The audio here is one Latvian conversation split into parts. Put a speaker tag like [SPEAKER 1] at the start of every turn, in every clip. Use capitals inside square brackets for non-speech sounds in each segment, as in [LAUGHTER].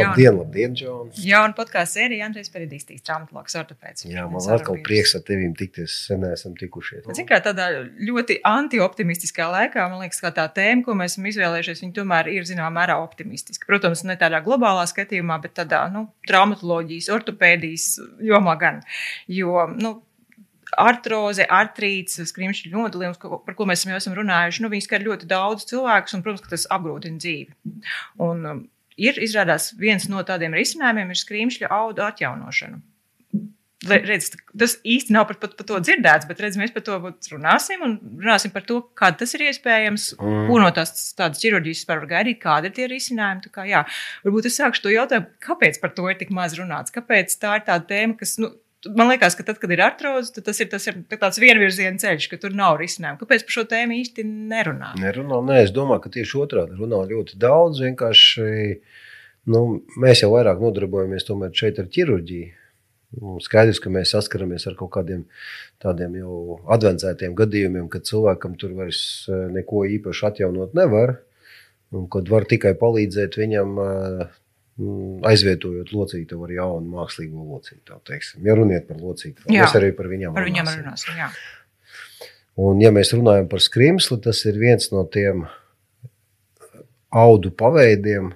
[SPEAKER 1] Labdien, labdien, Džons.
[SPEAKER 2] Jauna podkāstu sērija Andrejs Peridīstīs, traumatologs ortopēds.
[SPEAKER 1] Jā, man atkal prieks ar tevīm tikties, sen esam tikušies.
[SPEAKER 2] Zin kā tādā ļoti antioptimistiskā laikā, man liekas, ka tā tēma, ko mēs esam izvēlējušies, viņa tomēr ir zināmā mērā optimistiska. Protams, ne tādā globālā skatījumā, bet tādā, nu, traumatoloģijas, ortopēdijas jomā gan. Jo, nu, artroze, artrīts, skrimšļu nodalījums, par ko mēs jau esam runājuši, nu, viņi skar ļoti daudz cilvēkus, un, protams, tas apgrūtina dzīvi. Un, um, ir izrādās viens no tādiem risinājumiem, ir skrīmšļa audu atjaunošana. Redz, tas īsti nav par, par, par to dzirdēts, bet redz, mēs par to runāsim un runāsim par to, kā tas ir iespējams, mm. ko no tās tādas ķirurģijas var gaidīt, kādi ir tie risinājumi. Kā, jā, varbūt es sākšu to jautājumu, kāpēc par to ir tik maz runāts, kāpēc tā ir tāda tēma, kas. Nu, Man liekas, ka tad, kad ir artroze, tad tas ir, tas ir tāds vienvirziena ceļš, ka tur nav risinājumu. Kāpēc par šo tēmu īsti nerunā?
[SPEAKER 1] Nerunā, nē, es domāju, ka tieši otrādi runā ļoti daudz. Vienkārši nu, mēs jau vairāk nodarbojamies šeit ar ķirurģiju. Nu, skaidrs, ka mēs saskaramies ar kaut kādiem tādiem jau advancētiem gadījumiem, kad cilvēkam tur vairs eh, neko īpaši atjaunot nevar. Un kad var tikai palīdzēt viņam eh, aizvietojot locītavu ar jaunu mākslīgo. Teiksim. Ja runiet par locītavu, mēs arī par viņām
[SPEAKER 2] par viņam runāsim. Jā.
[SPEAKER 1] Un, ja mēs runājam par skrimsli, tas ir viens no tiem audu paveidiem,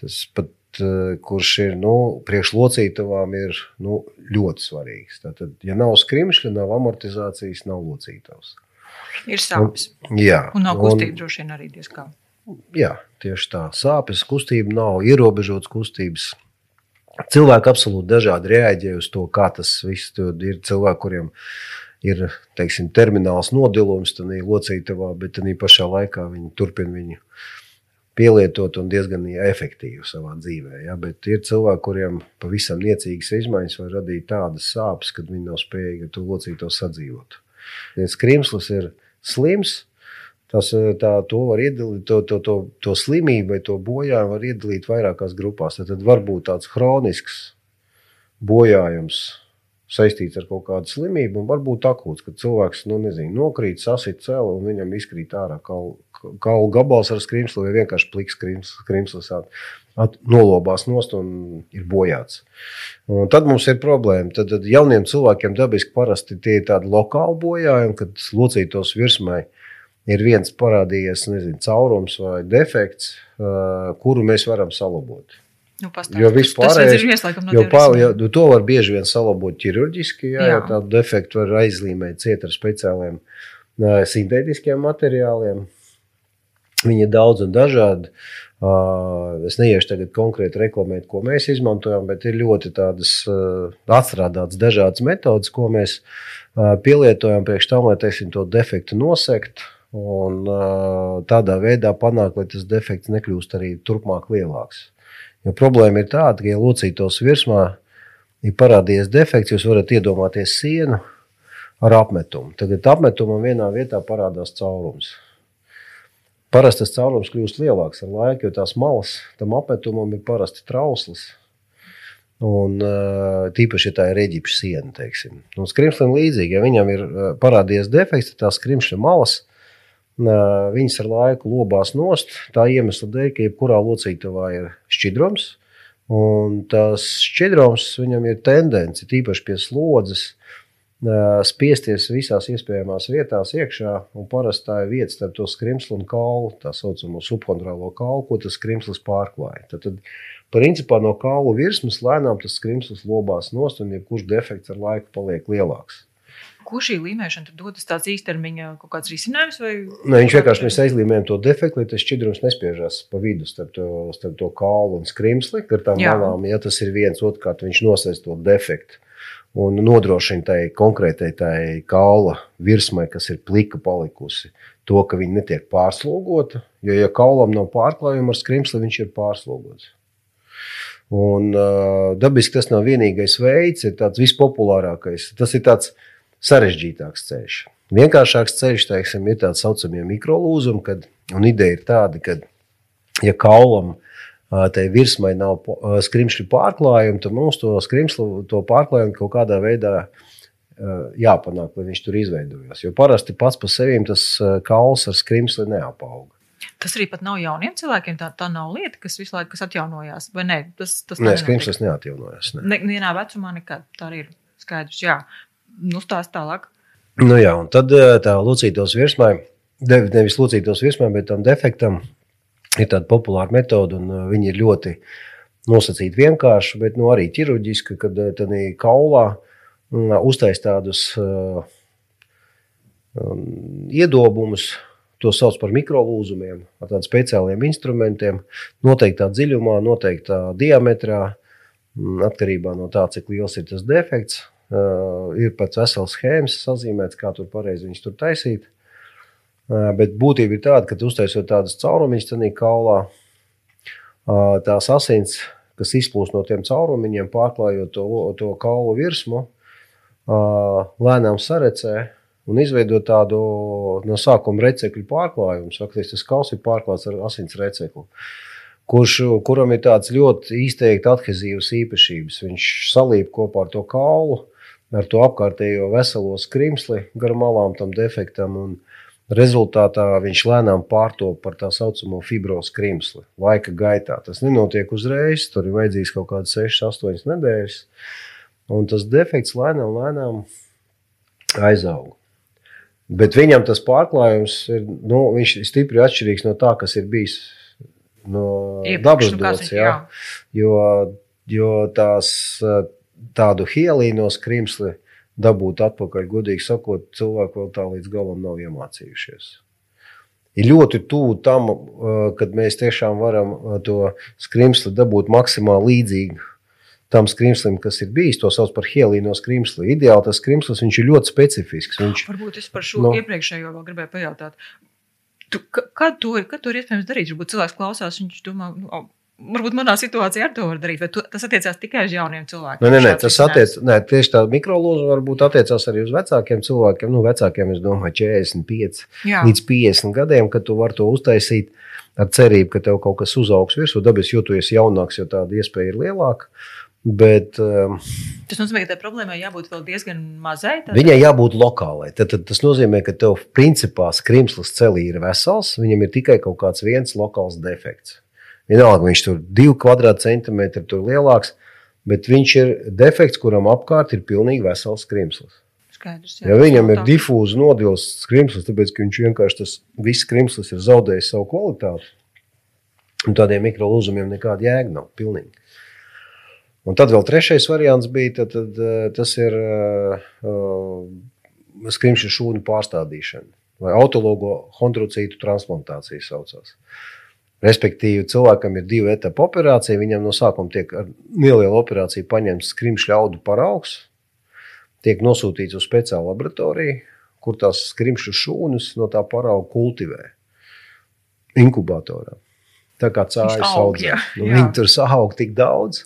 [SPEAKER 1] tas pat, eh, kurš ir nu, priekšlocītavām, ir nu, ļoti svarīgs. Tātad, ja nav skrimšļa, nav amortizācijas, nav locītavas.
[SPEAKER 2] Ir sāpes.
[SPEAKER 1] Un, jā,
[SPEAKER 2] un nav kustība droši vien arī diezgan.
[SPEAKER 1] Jā, tieši tā. Sāpes, kustība nav ierobežotas kustības. Cilvēki absolūti dažādi reaģē uz to, kā tas viss ir. Cilvēki, kuriem ir teiksim, termināls nodilums, tad ir locītavā, bet tā pašā laikā viņi turpina viņu pielietot un diezgan efektīvi savā dzīvē. Ja? Bet ir cilvēki, kuriem pavisam niecīgas izmaiņas var radīt tādas sāpes, ka viņi nav spējīgi ar to locīto sadzīvot. Ja skrimslis ir slims, Tas, eh, tā, to var iedalīt, to, to, to, to slimību vai to bojājumu var iedalīt vairākās grupās. Tad, tad var būt tāds kronisks bojājums saistīts ar kaut kādu slimību, un varbūt akūts, kad cilvēks nu, nezinu, nokrīt, sasit celu un viņam izkrīt ārā kaulu, kaulu gabals ar skrimslu vai vienkārši pliks skrimslis. Nolobās nost un ir bojāts. Un tad mums ir problēma. Tad, tad jauniem cilvēkiem dabiski parasti tie ir tādi lokāli bojājumi, kad locītos virsmai ir viens parādījies nezinu, caurums vai defekts, kuru mēs varam salabot.
[SPEAKER 2] Nu, pastāst, jo vispārējais
[SPEAKER 1] no jo pār, jo, nu, to var bieži vien salabot ķirurģiski, jā, jā. ja tādu defektu var aizlīmēt ciet ar speciāliem sintētiskiem materiāliem. Viņi ir daudz un dažādi. Es neiešu tagad konkrēti reklamēt, ko mēs izmantojam, bet ir ļoti tādas atstrādātas dažādas metodas, ko mēs pielietojam priekš tam, lai teiksim, to defektu nosegt. Un tādā veidā panākt, lai tas defekts nekļūst arī turpmāk lielāks. Jo problēma ir tāda, ka, ja locītos virsmā ir parādījies defekts, jūs varat iedomāties sienu ar apmetumu. Tagad apmetumam vienā vietā parādās caurums. Parasti tas caurums kļūst lielāks ar laiku, jo tās malas tam apmetumam ir parasti trauslas. Un, tīpaši, ja tā ir reģipša siena, teiksim. Un skrimslim līdzīgi, ja viņam ir parādījies defekts, tad tās skrimšļa malas viņas ar laiku lobās nost. Tā iemesla dēļ, ka jebkurā locītavā ir šķidrums, un tas šķidrums viņam ir tendence, tīpaši pie slodzes, spiesties visās iespējamās vietās iekšā, parasti tā ir vieta starp to skrimslu un kaulu, tā saucamo subhondrālo kaulu, ko tas skrimslis pārklāja. Tad, tad principā no kaulu virsmas lēnām tas skrimslis lobās nost, un jebkurš defekts ar laiku paliek lielāks
[SPEAKER 2] ko šī līmēšana dodas tāds īstermiņa kaut kāds risinājums? Vai...
[SPEAKER 1] Ne, viņš vienkārši mēs aizlīmējam to defektu, lai tas šķidrums nespiežās pa vidu starp to, starp to kālu un skrimsli. Ar tām Jā. malām, ja tas ir viens, otrkārt viņš nosēs to defektu. Un nodrošina tai konkrētai tai kaula virsmai, kas ir plika palikusi, to, ka viņa netiek pārslogota. Jo, ja kaulam nav pārklājuma ar skrimsli, viņš ir pārslogots. Un, uh, dabiski tas nav vienīgais veids, ir tāds vispopulārākais. Tas ir tāds sarežģītāks ceļš. Vienkāršāks ceļš teiksim, ir tāds saucamie mikrolūzumi, kad, un ideja ir tāda, ka, ja kaulam tai virsmai nav skrimšļu pārklājuma, tad mums to skrimslu to pārklājumu kaut kādā veidā jāpanāk, lai viņš tur izveidojas. Jo parasti pats par sevi tas kauls ar skrimsli neapauga.
[SPEAKER 2] Tas arī pat nav jauniem cilvēkiem. Tā, tā nav lieta, kas visu laiku atjaunojās. Vai ne? Tas, tas
[SPEAKER 1] nē, skrimslis neatjaunojās.
[SPEAKER 2] Ne. Ne, vienā vecumā nekad. Tā arī ir skaidrs. Jā, nu stāst tālāk.
[SPEAKER 1] Nu jā, un tad tā lucītos virsmai, nevis lucītos virsmai, bet tam defektam ir tāda populāra metode, un viņi ir ļoti nosacīti vienkārši, bet nu, arī ķirurģiski, kad tādā kaulā uztais tādus uh, iedobumus, To sauc par mikrolūzumiem, ar tādiem speciāliem instrumentiem, noteiktā dziļumā, noteiktā diametrā, mm, atkarībā no tā, cik liels ir tas defekts. Uh, ir pats vesels schēmas sazīmēts, kā tur pareizi viņus tur taisīt. Uh, bet būtība ir tāda, ka uztaisot tādas caurumiņas, tad kaulā uh, tās asins, kas izplūst no tiem caurumiņiem, pārklājot to, to kaulu virsmu, lēnām sarecē un izveidot tādu no sākuma recekļu pārklājumu. Faktiski tas kauls ir pārklāts ar asins recekli. Kurš, kuram ir tāds ļoti izteikti adhezīvs īpašības. Viņš salīp kopā ar to kaulu, ar to apkārtējo veselo skrimsli gar malām tam defektam. Rezultātā viņš lēnām pārtop par tā saucamo fibrozu krimsli laika gaitā. Tas nenotiek uzreiz, tur ir vajadzīgs kaut kāds 6, 8 nedēļas. Un tas defekts lēnām, lēnām aizauga. Bet viņam tas pārklājums ir, nu, stipri atšķirīgs no tā, kas ir bijis no Iepriekš, dabas nu, dots. Jā. Jo, jo tās tādu hielīno skrimsli dabūt atpakaļ, godīgi sakot, cilvēki vēl tā līdz galam nav iemācījušies. Ir ļoti tuvu tam, kad mēs tiešām varam to skrimsli dabūt maksimāli līdzīgu tam skrimslim, kas ir bijis. To sauc par hielīno skrimsli. Ideāli tas skrimslis ir ļoti specifisks. Viņš,
[SPEAKER 2] Varbūt es par šo no, iepriekšējo vēl gribēju pajautāt. Tu, kad, to, kad to ir iespējams darīt? Varbūt cilvēks klausās, viņš domā, nu, Varbūt manā situācijā ar to var darīt, bet tas attiecās tikai uz jauniem cilvēkiem.
[SPEAKER 1] Nē, nē, nē tas attiec, nē, tieši tā mikrolūza varbūt attiecās arī uz vecākiem cilvēkiem. Nu, vecākiem, es domāju, 45 Jā. līdz 50 gadiem, kad tu vari to uztaisīt ar cerību, ka tev kaut kas uzaugs virsū. Dabiski, jo tu esi jaunāks, jo tāda iespēja ir lielāka. Bet, um,
[SPEAKER 2] tas nozīmē, ka tai problēmai jābūt diezgan mazai.
[SPEAKER 1] Tad... Viņai jābūt lokālai. Tad, tad tas nozīmē, ka tev principā skrimslis celī ir vesels, viņam ir tikai kaut kāds viens lokāls defekts. Vienalga, viņš tur divi kvadrātcentimetri lielāks, bet viņš ir defekts, kuram apkārt ir pilnīgi vesels skrimslis.
[SPEAKER 2] Skaidrs, jā,
[SPEAKER 1] ja viņam ir difūzi nodils skrimslis, tāpēc viņš vienkārši tas viss skrimslis ir zaudējis savu kvalitāti. Un tādiem mikrolūzumiem nekāda jēga nav. Pilnīgi. Un tad vēl trešais variants bija, tad, tad, eh, tas ir uh, skrimšu šūnu pārstādīšana vai autologo hondrocītu transplantācija saucās. Respektīvi, cilvēkam ir divu etapu operācija. Viņam no sākuma tiek ar nelielu operāciju paņemts skrimšu ļaudu paraugs, tiek nosūtīts uz speciālu laboratoriju, kur tās skrimšu šūnas no tā parauga kultivē inkubatorā. Tā kā cāļas audzē. Nu, viņi tur sahaug tik daudz,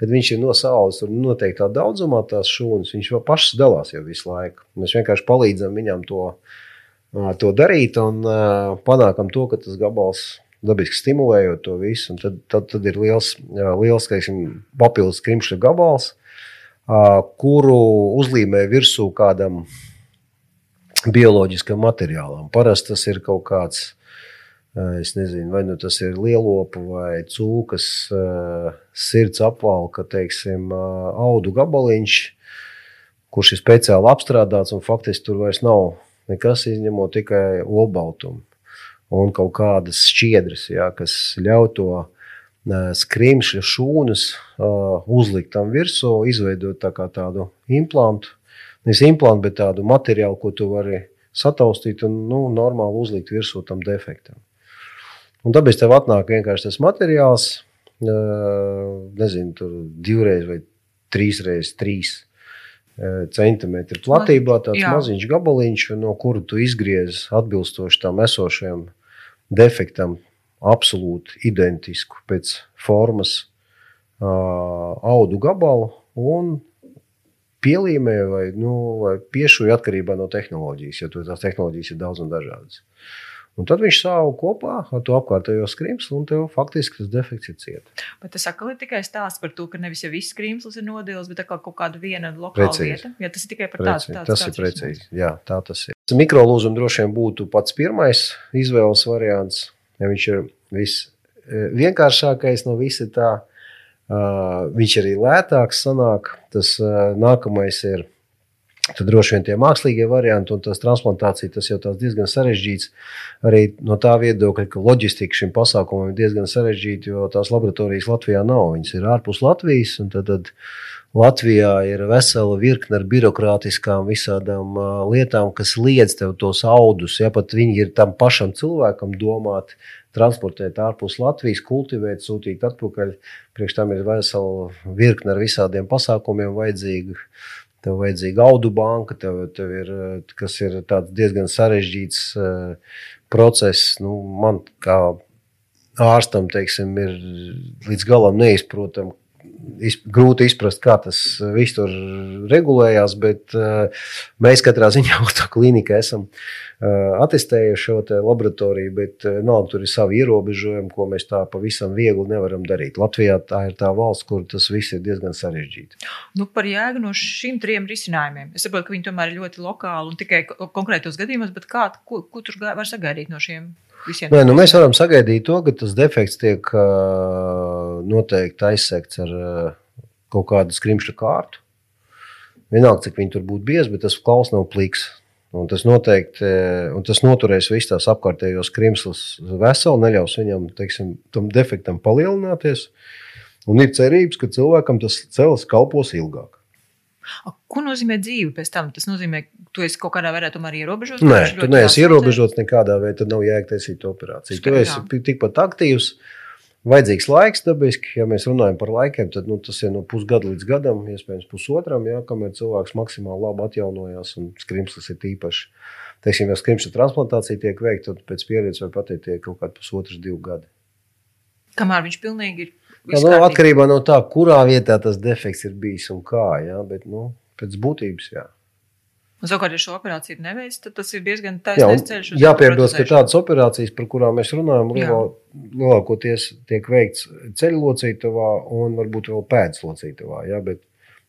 [SPEAKER 1] kad viņš ir nosaucis noteiktā daudzumā tās šūnas. Viņš jau pašs dalās jau visu laiku. Mēs vienkārši palīdzam viņam to, to darīt un panākam to, ka tas gabals dabiski stimulējot to visu. Tad, tad, tad ir liels, liels teiksim, papildus krimšļa gabals, kuru uzlīmē virsū kādam bioloģiskam materiālam. Parasti tas ir kaut kāds Es nezinu, vai nu tas ir lielopu vai cūkas sirds apvalka, teiksim, audu gabaliņš, kurš ir speciāli apstrādāts un faktiski tur vairs nav nekas izņemot tikai olbaltumu un kaut kādas šķiedras, jā, kas ļauj to skrimšļa šūnas uzlikt tam virsū, izveidot tā tādu implantu. Nevis implantu, bet tādu materiālu, ko tu vari sataustīt un nu, normāli uzlikt virsū tam defektam. Un tāpēc tev atnāk vienkārši tas materiāls, nezinu, tur divreiz vai trīsreiz trīs centimetru platībā, tāds Jā. maziņš gabaliņš, no kura tu izgriez atbilstoši tam esošajam defektam, absolūti identisku pēc formas audu gabalu un pielīmē vai, nu, vai piešuja atkarībā no tehnoloģijas, jo tās tehnoloģijas ir daudz un dažādas. Un tad viņš sāva kopā ar to apkārtējo skrimslu, un tev faktiski tas defekts ir cieta.
[SPEAKER 2] Bet tas atkal ir tikai stāsts par to, ka nevis jau viss skrimslis ir nodils, bet kaut kāda viena lokāla precīzi. vieta. Ja, tas ir tikai par tādu
[SPEAKER 1] situāciju. Tas ir precīzi. Jā, tā tas ir. Mikrolūzuma droši vien būtu pats pirmais izvēles variants. Ja viņš ir visvienkāršākais no visa tā, uh, viņš arī lētāks sanāk. Tas uh, nākamais ir Tad droši vien tie mākslīgie varianti un tās transplantācija, tas jau diezgan sarežģīts. Arī no tā viedokļa, ka loģistika šim pasākumam ir diezgan sarežģīta, jo tās laboratorijas Latvijā nav. Viņas ir ārpus Latvijas, tad, tad Latvijā ir vesela virkne ar birokrātiskām visādām uh, lietām, kas liedz tev tos audus. Ja pat viņi ir tam pašam cilvēkam domāti, transportēt ārpus Latvijas, kultivēt, sūtīt atpakaļ. Priekš tam ir vesela virkne ar visādiem pasākumiem vajadzīga tev vajadzīga audu banka, tev, tev ir, kas ir diezgan sarežģīts uh, process. Nu, man kā ārstam teiksim, ir līdz galam neizprotami. Iz, grūti izprast, kā tas viss tur regulējās, bet uh, mēs katrā ziņā [LAUGHS] uz to klīniku esam uh, attestējuši šo laboratoriju, bet nav tur ir savi ierobežojumi, ko mēs tā pavisam viegli nevaram darīt. Latvijā tā ir tā valsts, kur tas viss ir diezgan sarežģīti.
[SPEAKER 2] Nu, par jēgu no šiem trim risinājumiem. Es saprotu, ka viņi tomēr ir ļoti lokāli un tikai konkrētos gadījumos, bet kā, ko, ko tur var sagaidīt no šiem?
[SPEAKER 1] Nē, nu mēs varam sagaidīt to, ka tas defekts tiek uh, noteikti aizsegts ar uh, kaut kādu skrimšļu kārtu. Vienalga, cik viņi tur būtu biezi, bet tas klaus nav pliks. Un tas noteikti un tas noturēs visas tās apkārtējos krimslus veselu, neļaus viņam teiksim, tam defektam palielināties. Un ir cerības, ka cilvēkam tas cels kalpos ilgāk.
[SPEAKER 2] Ko nozīmē dzīve pēc tam? Tas nozīmē, ka tu esi kaut kādā veidā ierobežots.
[SPEAKER 1] Nē, tu neesi ierobežots nekādā veidā. Tad nav jēga taisīt operāciju. Skaidrā. Tu esi tikpat aktīvs. Vajadzīgs laiks, dabiski, ja mēs runājam par laikiem, tad nu, tas ir no pusgada līdz gadam, iespējams, pusotram, ja, kamēr cilvēks maksimāli labi atjaunojās un skrimslis ir īpaši. Teiksim, ja skrimsla transplantācija tiek veikta, tad pēc pieredzes var pateikt, ka kaut kādi pusotrs, divi gadi.
[SPEAKER 2] Kamēr viņš pilnīgi ir.
[SPEAKER 1] Ja, nu, atkarībā no tā, kurā vietā tas defekts ir bijis un kā, ja, bet nu, pēc būtības. Jā.
[SPEAKER 2] Un, savukārt, ja šo operāciju neveic, tad tas ir diezgan taisnīgs ceļš.
[SPEAKER 1] Jāpiebilst, ka tādas operācijas, par kurām mēs runājam, lielā, lielākoties tiek veikts ceļu locītavā un varbūt vēl pēdas locītavā. Ja? Bet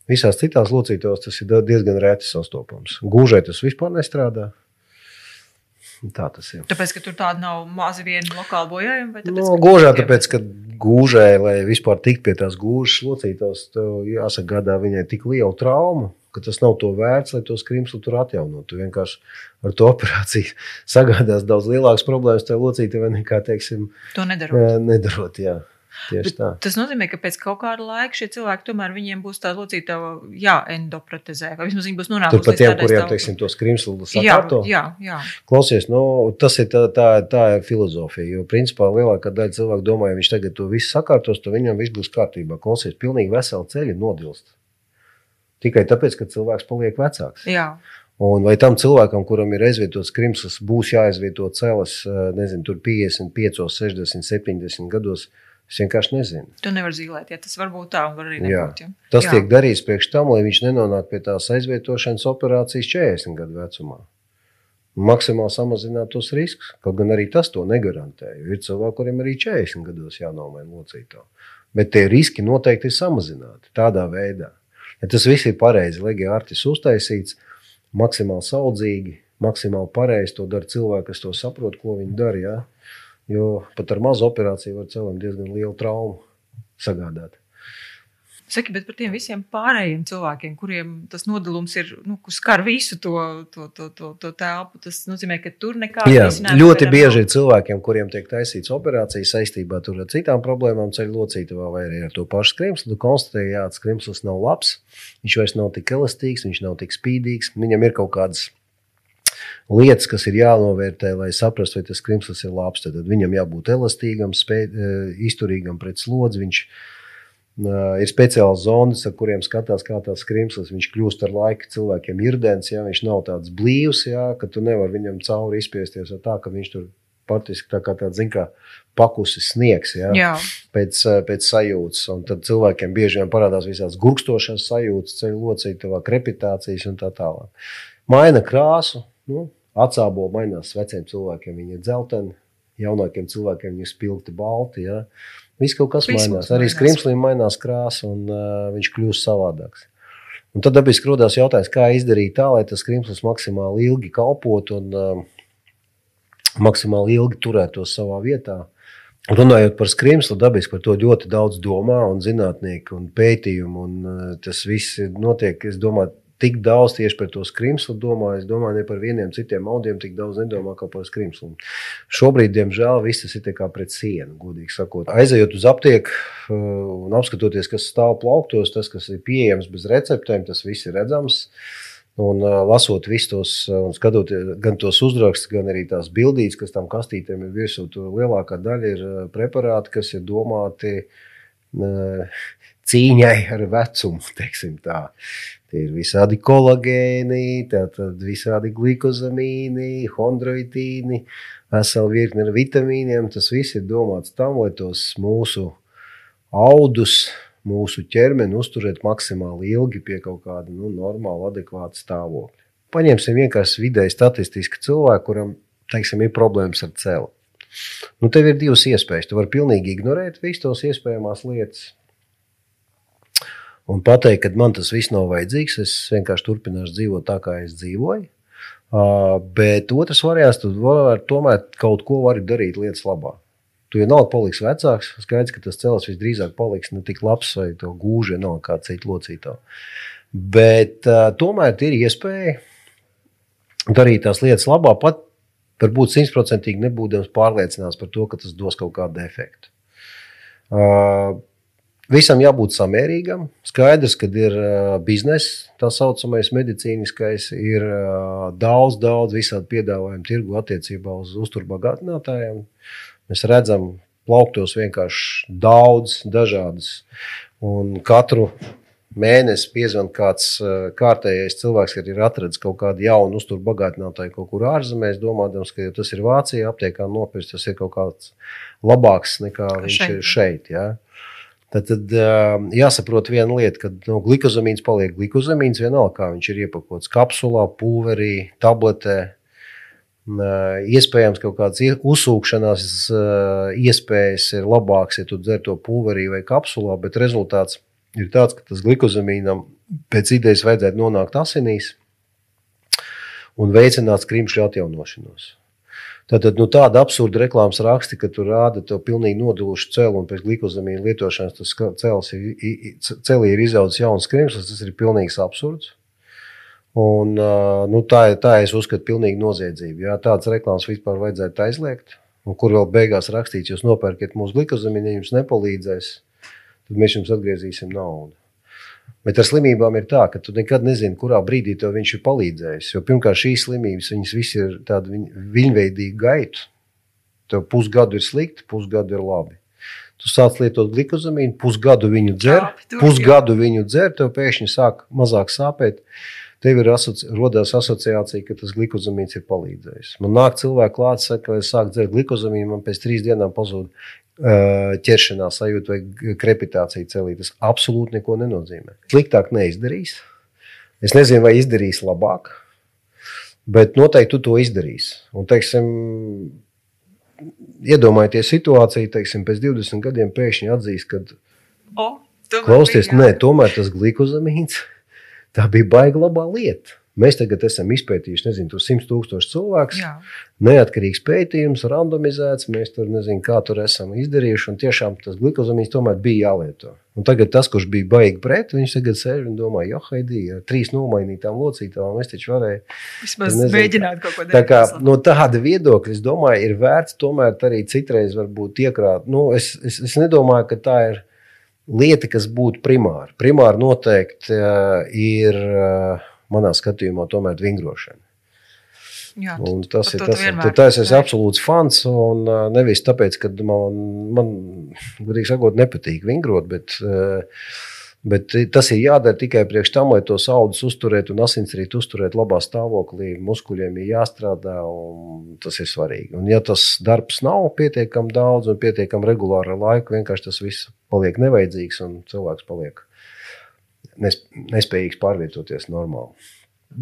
[SPEAKER 1] visās citās locītavās tas ir diezgan reti sastopams. Gūžai tas vispār nestrādā. Tā tas ir.
[SPEAKER 2] Tāpēc, ka tur tāda nav maza viena lokāla bojājuma?
[SPEAKER 1] No, gūžā, tāpēc, ka gūžai, lai vispār tiktu pie tās gūžas locītavas, jāsaka, gadā viņai tik liela trauma ka tas nav to vērts, lai to skrimslu tur atjaunotu. Tu vienkārši ar to [LAUGHS] operāciju sagādās daudz lielākas problēmas tajā locītavā nekā, teiksim,
[SPEAKER 2] to nedarot.
[SPEAKER 1] nedarot jā.
[SPEAKER 2] Tas nozīmē, ka pēc kaut kāda laika šie cilvēki tomēr viņiem būs tā locītava jāendopratizē, vai vismaz viņi būs nonākuši
[SPEAKER 1] līdz tādai kuriem, teiksim, to skrimslu sakārto.
[SPEAKER 2] Jā, jā, jā.
[SPEAKER 1] Klausies, nu, tas ir tā, tā, tā ir filozofija, jo principā lielākā daļa cilvēku domā, ja viņš tagad to visu sakārtos, tad viņam viss būs kārtībā. Klausies, pilnīgi veseli ceļi nodilst tikai tāpēc, ka cilvēks paliek vecāks.
[SPEAKER 2] Jā.
[SPEAKER 1] Un vai tam cilvēkam, kuram ir aizvietots krimsls, būs jāizvieto cēlas, eh, nezinu, tur 55, 60, 70 gados? Es vienkārši nezinu.
[SPEAKER 2] Tu nevari zīmēt, ja tas var būt tā, un var arī nebūt. Ja.
[SPEAKER 1] Tas Jā. tiek darīts priekš tam, lai viņš nenonāk pie tās aizvietošanas operācijas 40 gadu vecumā. Maksimāli samazināt tos riskus. Kaut gan arī tas to negarantē. Ir cilvēki, kuriem arī 40 gados jānomaina locītā. Bet tie riski noteikti ir samazināti tādā veidā. Ja tas viss ir pareizi, Ligija Artis uztaisīts, maksimāli saudzīgi, maksimāli pareizi to dara cilvēki, kas to saprot, ko viņi dara. Ja? Jo pat ar mazu operāciju var cilvēkam diezgan lielu traumu sagādāt.
[SPEAKER 2] Saki, bet par tiem visiem pārējiem cilvēkiem, kuriem tas nodalījums ir, nu, skar visu to, to, to, to, to telpu, tas nozīmē, ka tur nekāda
[SPEAKER 1] risinājuma. Ļoti bieži ir cilvēkiem, kuriem tiek taisīts operācijas saistībā ar citām problēmām, ceļu locītavā vai arī ar to pašu skrimslu. Tu konstatēji, ka skrimslis nav labs, viņš vairs nav tik elastīgs, viņš nav tik spīdīgs, viņam ir kaut kādas lietas, kas ir jānovērtē, lai saprastu, vai tas krimslis ir labs. Tad viņam jābūt elastīgam, spē, eh, izturīgam pret slodzi. Viņš Ir speciāls zonas, ar kuriem skatās, kā tās krimslis. Viņš kļūst ar laiku cilvēkiem irdens, ja viņš nav tāds blīvs, ja, ka tu nevari viņam cauri izspiesties ar tā, ka viņš tur patiesībā tā kā tāds, zin, kā pakusi sniegs ja, Jā. pēc, pēc sajūtas. Un tad cilvēkiem bieži vien parādās visādas gurkstošas sajūtas, ceļu locītavā, krepitācijas un tā tālāk. Maina krāsu, nu, atsābo mainās veciem cilvēkiem, viņi ir dzelteni, jaunākiem cilvēkiem viņi ir spilgti balti. Ja. Viss kaut kas Viss mainās. Arī skrimslim mainās krāsa un uh, viņš kļūst savādāks. Un tad dabiski rodās jautājums, kā izdarīt tā, lai tas krimslis maksimāli ilgi kalpotu un uh, maksimāli ilgi turētos savā vietā. Runājot par skrimslu, dabiski par to ļoti daudz domā, un zinātnieki un pētījumi. Un, uh, tas viss notiek, es domāju, tik daudz tieši par to skrimslu domā. Es domāju, ne par vieniem citiem audiem tik daudz nedomā kā par skrimslu. Šobrīd, diemžēl, viss tas ir kā pret sienu, godīgi sakot. Aizejot uz aptieku uh, un apskatoties, kas stāv plauktos, tas, kas ir pieejams bez receptēm, tas viss ir redzams. Uh, Un uh, lasot visus tos, un skatoties gan tos uzrakstus, gan arī tās bildītas, kas tam kastītēm ir virsū, tur lielākā daļa ir preparāti, kas ir domāti uh, cīņai ar vecumu. Tie ir visādi kolagēni, tātad visādi glikozamīni, chondroitīni, vesela virkne ar vitamīniem. Tas viss ir domāts tam, lai tos mūsu audus mūsu ķermeni uzturēt maksimāli ilgi pie kaut kāda nu, normāla, adekvāta stāvokļa. Paņemsim vienkārši vidēji statistiski cilvēku, kuram teiksim, ir problēmas ar celu. Nu, tev ir divas iespējas. Tu vari pilnīgi ignorēt visas tos iespējamās lietas. Un pateikt, ka man tas viss nav vajadzīgs, es vienkārši turpināšu dzīvot tā, kā es dzīvoju. Uh, bet otrs variants, tu vari tomēr kaut ko darīt lietas labā. Tu vienalga paliks vecāks, skaidrs, ka tas cels visdrīzāk paliks ne tik labs vai to gūži, vienalga kā citu locītā. Bet uh, tomēr ir iespēja darīt tās lietas labā, pat varbūt simtprocentīgi nebūdams pārliecināts par to, ka tas dos kaut kādu efektu. Uh, Visam jābūt samērīgam. Skaidrs, ka ir biznesa, tā saucamais medicīniskais, ir daudz, daudz visādi piedāvājumu tirgu attiecībā uz uzturbagātinātājiem. Mēs redzam, plauktos vienkārši daudz dažādas. Un katru mēnesi piezvan kāds kārtējais cilvēks, kas ir atradzis kaut kādu jaunu uzturu bagātinātāju kaut kur ārzemēs, domājot, ka tas ir Vācijā, aptiekā nopirkt, tas ir kaut kāds labāks nekā viņš šeit. ir šeit. Ja? Tad, tad jāsaprot viena lieta, ka no glikozamīns paliek glikozamīns vienalga, kā viņš ir iepakots kapsulā, pulverī, tabletē. Iespējams, ka kaut kādas uzsūkšanās iespējas ir labākas, ja tu dzer to pulverī vai kapsulā, bet rezultāts ir tāds, ka tas glikozamīnam pēc idejas vajadzētu nonākt asinīs un veicināt skrimšļu atjaunošanos. Tātad nu, tāda absurda reklāmas raksti, ka tur rāda to pilnīgi nodulušu celu un pēc glikozamīna lietošanas tas cels ir, celī ir izaudzis jauns skrimslis, tas ir pilnīgs absurds. Un, nu, tā, tā es uzskatu, pilnīgi noziedzība. Jā, tādas reklāmas vispār vajadzētu aizliegt. Un kur vēl beigās rakstīts, jūs nopērkat mūsu glikozamīnu, ja jums nepalīdzēs, tad mēs jums atgriezīsim naudu. Bet ar slimībām ir tā, ka tu nekad nezini, kurā brīdī tev viņš ir palīdzējis. Jo pirmkārt, šīs slimības, viņas visas ir tāda viņ, viņveidīga gaita. Tev pusgadu ir slikti, pusgadu ir labi. Tu sāc lietot glikozamīnu, pusgadu viņu dzer, pusgadu viņu dzer, tev pēkšņi sāk mazāk sāpēt. Tev ir asoci rodās asociācija, ka tas glikozamīns ir palīdzējis. Man nāk cilvēki klāt, saka, ka es sāku dzert glikozamīnu, man pēc trīs dienām pazūd ķeršanās sajūta vai krepitācija celī. Tas absolūti neko nenozīmē. Sliktāk neizdarīs. Es nezinu, vai izdarīs labāk, bet noteikti tu to izdarīsi. Un, teiksim, iedomājieties situāciju, teiksim, pēc 20 gadiem pēkšņi atzīst, ka.
[SPEAKER 2] O,
[SPEAKER 1] Klausieties, nē, tomēr tas glikozamīns tā bija baigta labā lieta. Mēs tagad esam izpētījuši, nezinu, tur 100 tūkstoši cilvēku. Neatkarīgs pētījums, randomizēts. Mēs tur nezinām, kā tur esam izdarījuši. Un tiešām tas glikozamīns tomēr bija jālieto. Un tagad tas, kurš bija baigi pret, viņš tagad sēž un domā, jo haidī, ar trīs nomainītām locītām es taču varēju.
[SPEAKER 2] Vismaz mēģināt kaut ko darīt.
[SPEAKER 1] Tā kā, no tāda viedokļa, es domāju, ir vērts tomēr arī citreiz varbūt iekrāt. Nu, es, es, es nedomāju, ka tā ir lieta, kas būtu primāra. Primāra noteikti uh, ir, uh, manā skatījumā, tomēr vingrošana. Jā, un tas ir tas, kas tas ir absolūts fans. Un, uh, nevis tāpēc, ka man, man gudīgi sakot, nepatīk vingrot, bet, uh, bet tas ir jādara tikai priekš tam, lai tos audus uzturētu un asinsrītu uzturētu labā stāvoklī. Muskuļiem ir jāstrādā, un tas ir svarīgi. Un, ja tas darbs nav pietiekami daudz un pietiekami regulāri ar laiku, vienkārši tas viss paliek nevajadzīgs un cilvēks paliek nespējīgs pārvietoties normāli.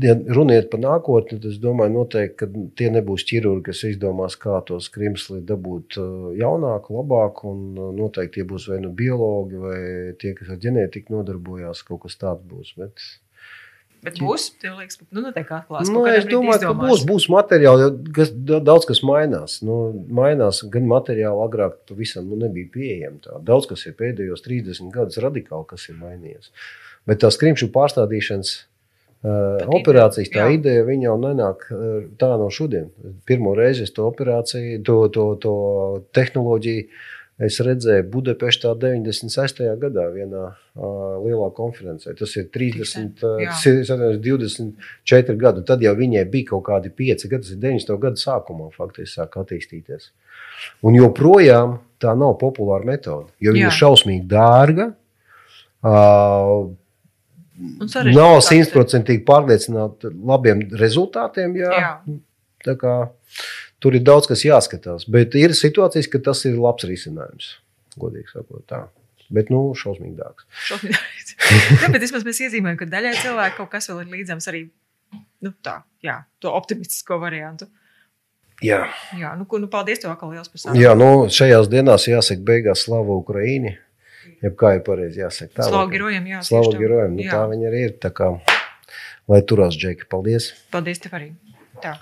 [SPEAKER 1] Ja runiet par nākotni, tad es domāju, noteikti, ka tie nebūs ķirurgi, kas izdomās, kā to skrimsli dabūt jaunāku, labāku. Noteikti tie būs vai nu biologi, vai tie, kas ar ģenētiku nodarbojās, kaut kas tāds būs. Bet
[SPEAKER 2] Bet būs, tev liekas, nu, noteikti atklās.
[SPEAKER 1] Nu, es domāju, ka būs, būs materiāli, kas, daudz kas mainās. Nu, mainās gan materiāli, agrāk pavisam nu, nebija pieejami. Tā. Daudz kas ir pēdējos 30 gadus radikāli, kas ir mainījies. Bet tā skrimšu pārstādīšanas uh, operācijas, tā jā. ideja, jau nenāk uh, tā no šodien. Pirmo reizi es to operāciju, to, to, to tehnoloģiju es redzēju Budapeštā 96. gadā vienā uh, lielā konferencē. Tas ir 30, uh, tas ir 24 gadi. Tad jau viņai bija kaut kādi 5 gadi, tas ir 90. gada sākumā faktiski sāk attīstīties. Un joprojām tā nav populāra metode, jo viņa ir šausmīgi dārga. Uh, nav simtprocentīgi pārliecināta labiem rezultātiem. Jā. Jā. Kā Tur ir daudz kas jāskatās, bet ir situācijas, ka tas ir labs risinājums. Godīgi sakot, tā. Bet, nu, šausmīgi dārgs. [LAUGHS]
[SPEAKER 2] jā, bet vismaz mēs iezīmējam, ka daļai cilvēku kaut kas vēl ir līdzams arī nu, tā, jā, to optimistisko variantu.
[SPEAKER 1] Jā,
[SPEAKER 2] jā nu, ko, nu, paldies tev atkal liels par sarunu.
[SPEAKER 1] Jā, nu, šajās dienās jāsaka beigās slavu Ukraini. Jeb kā ir pareizi jāsaka. Tā,
[SPEAKER 2] slavu gerojiem, jā.
[SPEAKER 1] Slavu gerojiem, nu, jā. tā viņi arī ir. Tā kā, lai turās, Džeki, paldies.
[SPEAKER 2] Paldies tev arī. Tā.